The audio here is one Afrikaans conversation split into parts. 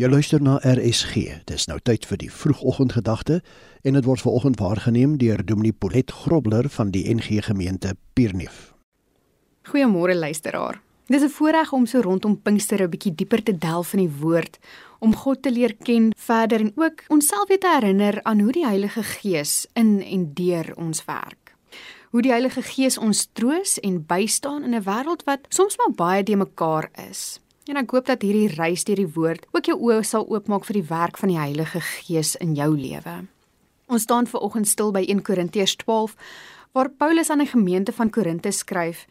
Jy luister na RSG. Dis nou tyd vir die vroegoggendgedagte en dit word veraloggend waargeneem deur Dominee Polet Grobler van die NG Gemeente Pierneef. Goeiemôre luisteraar. Dis 'n voorreg om so rondom Pinkster 'n bietjie dieper te delf in die woord, om God te leer ken verder en ook onsself weer te herinner aan hoe die Heilige Gees in en deur ons werk. Hoe die Heilige Gees ons troos en bystaan in 'n wêreld wat soms maar baie de mekaar is. En ek hoop dat hierdie reis deur die woord ook jou oë sal oopmaak vir die werk van die Heilige Gees in jou lewe. Ons staan ver oggend stil by 1 Korintiërs 12 waar Paulus aan die gemeente van Korinte skryf.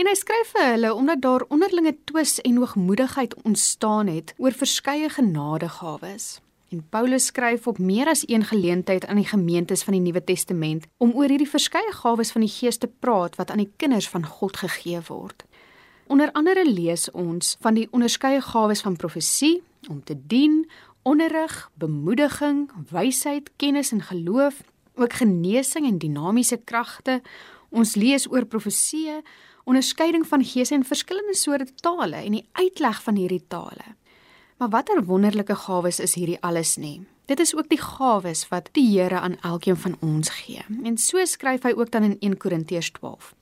En hy skryf vir hulle omdat daar onderlinge twis en hoogmoedigheid ontstaan het oor verskeie genadegawes. En Paulus skryf op meer as een geleentheid aan die gemeentes van die Nuwe Testament om oor hierdie verskeie gawes van die Gees te praat wat aan die kinders van God gegee word. Onder andere lees ons van die onderskeie gawes van profesie, om te dien, onderrig, bemoediging, wysheid, kennis en geloof, ook genesing en dinamiese kragte. Ons lees oor profeseë, onderskeiding van gees en verskillende soorte tale en die uitleg van hierdie tale. Maar watter wonderlike gawes is hierdie alles nie? Dit is ook die gawes wat die Here aan elkeen van ons gee. En so skryf hy ook dan in 1 Korintiërs 12.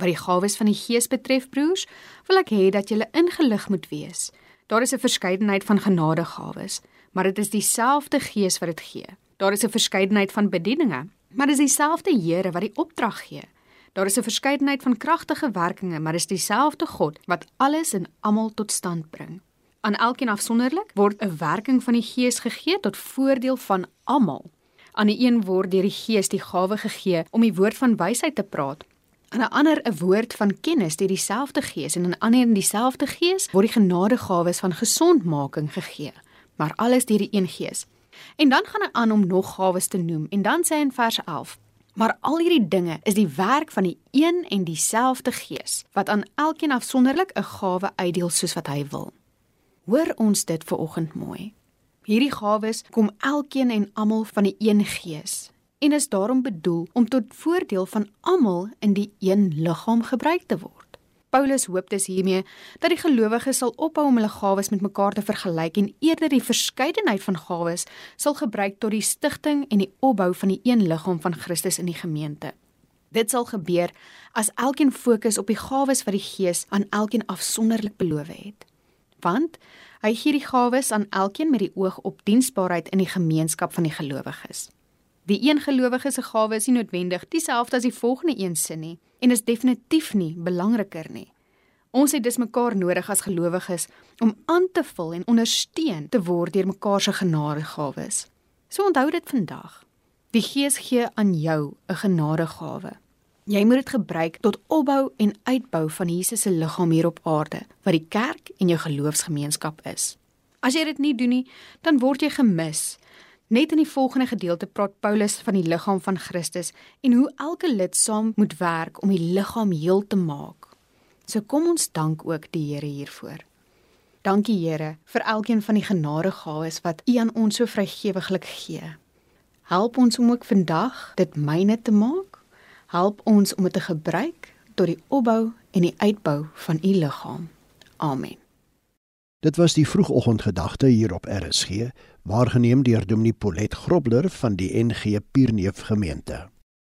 Wat die gawes van die Gees betref, broers, wil ek hê dat julle ingelig moet wees. Daar is 'n verskeidenheid van genadegawes, maar dit is dieselfde Gees wat dit gee. Daar is 'n verskeidenheid van bedieninge, maar dit is dieselfde Here wat die opdrag gee. Daar is 'n verskeidenheid van kragtige werkinge, maar dit is dieselfde God wat alles en almal tot stand bring. Aan elkeen afsonderlik word 'n werking van die Gees gegee tot voordeel van almal. Aan die een word deur die Gees die gawe gegee om die woord van wysheid te praat, aan 'n ander 'n woord van kennis deur dieselfde Gees en aan 'n ander in dieselfde Gees word die genadegawes van gesondmaking gegee, maar alles deur die een Gees. En dan gaan hy aan om nog gawes te noem en dan sê hy in vers 11: Maar al hierdie dinge is die werk van die een en dieselfde Gees wat aan elkeen afsonderlik 'n gawe uitdeel soos wat hy wil. Hoor ons dit ver oggend mooi. Hierdie gawes kom elkeen en almal van die een Gees en is daarom bedoel om tot voordeel van almal in die een liggaam gebruik te word. Paulus hoop dus hiermee dat die gelowiges sal ophou om hulle gawes met mekaar te vergelyk en eerder die verskeidenheid van gawes sal gebruik tot die stigting en die opbou van die een liggaam van Christus in die gemeente. Dit sal gebeur as elkeen fokus op die gawes wat die Gees aan elkeen afsonderlik beloof het. Want hy gee die gawes aan elkeen met die oog op diensbaarheid in die gemeenskap van die gelowiges. Die een gelowige se gawe is nie noodwendig dieselfde as die volgende een se nie en is definitief nie belangriker nie. Ons het dus mekaar nodig as gelowiges om aan te vul en ondersteun te word deur mekaar se genadegawes. So onthou dit vandag. Die Gees gee aan jou 'n genadegawe. Jy moet dit gebruik tot opbou en uitbou van Jesus se liggaam hier op aarde, wat die kerk en jou geloofsgemeenskap is. As jy dit nie doen nie, dan word jy gemis Net in die volgende gedeelte praat Paulus van die liggaam van Christus en hoe elke lid saam moet werk om die liggaam heel te maak. So kom ons dank ook die Here hiervoor. Dankie Here vir elkeen van die genadegawes wat U aan ons so vrygewiglik gee. Help ons om ook vandag dit myne te maak. Help ons om dit te gebruik tot die opbou en die uitbou van U liggaam. Amen. Dit was die vroegoggendgedagte hier op RSG, waargeneem deur Dominee Polet Grobler van die NG Pierneef gemeente.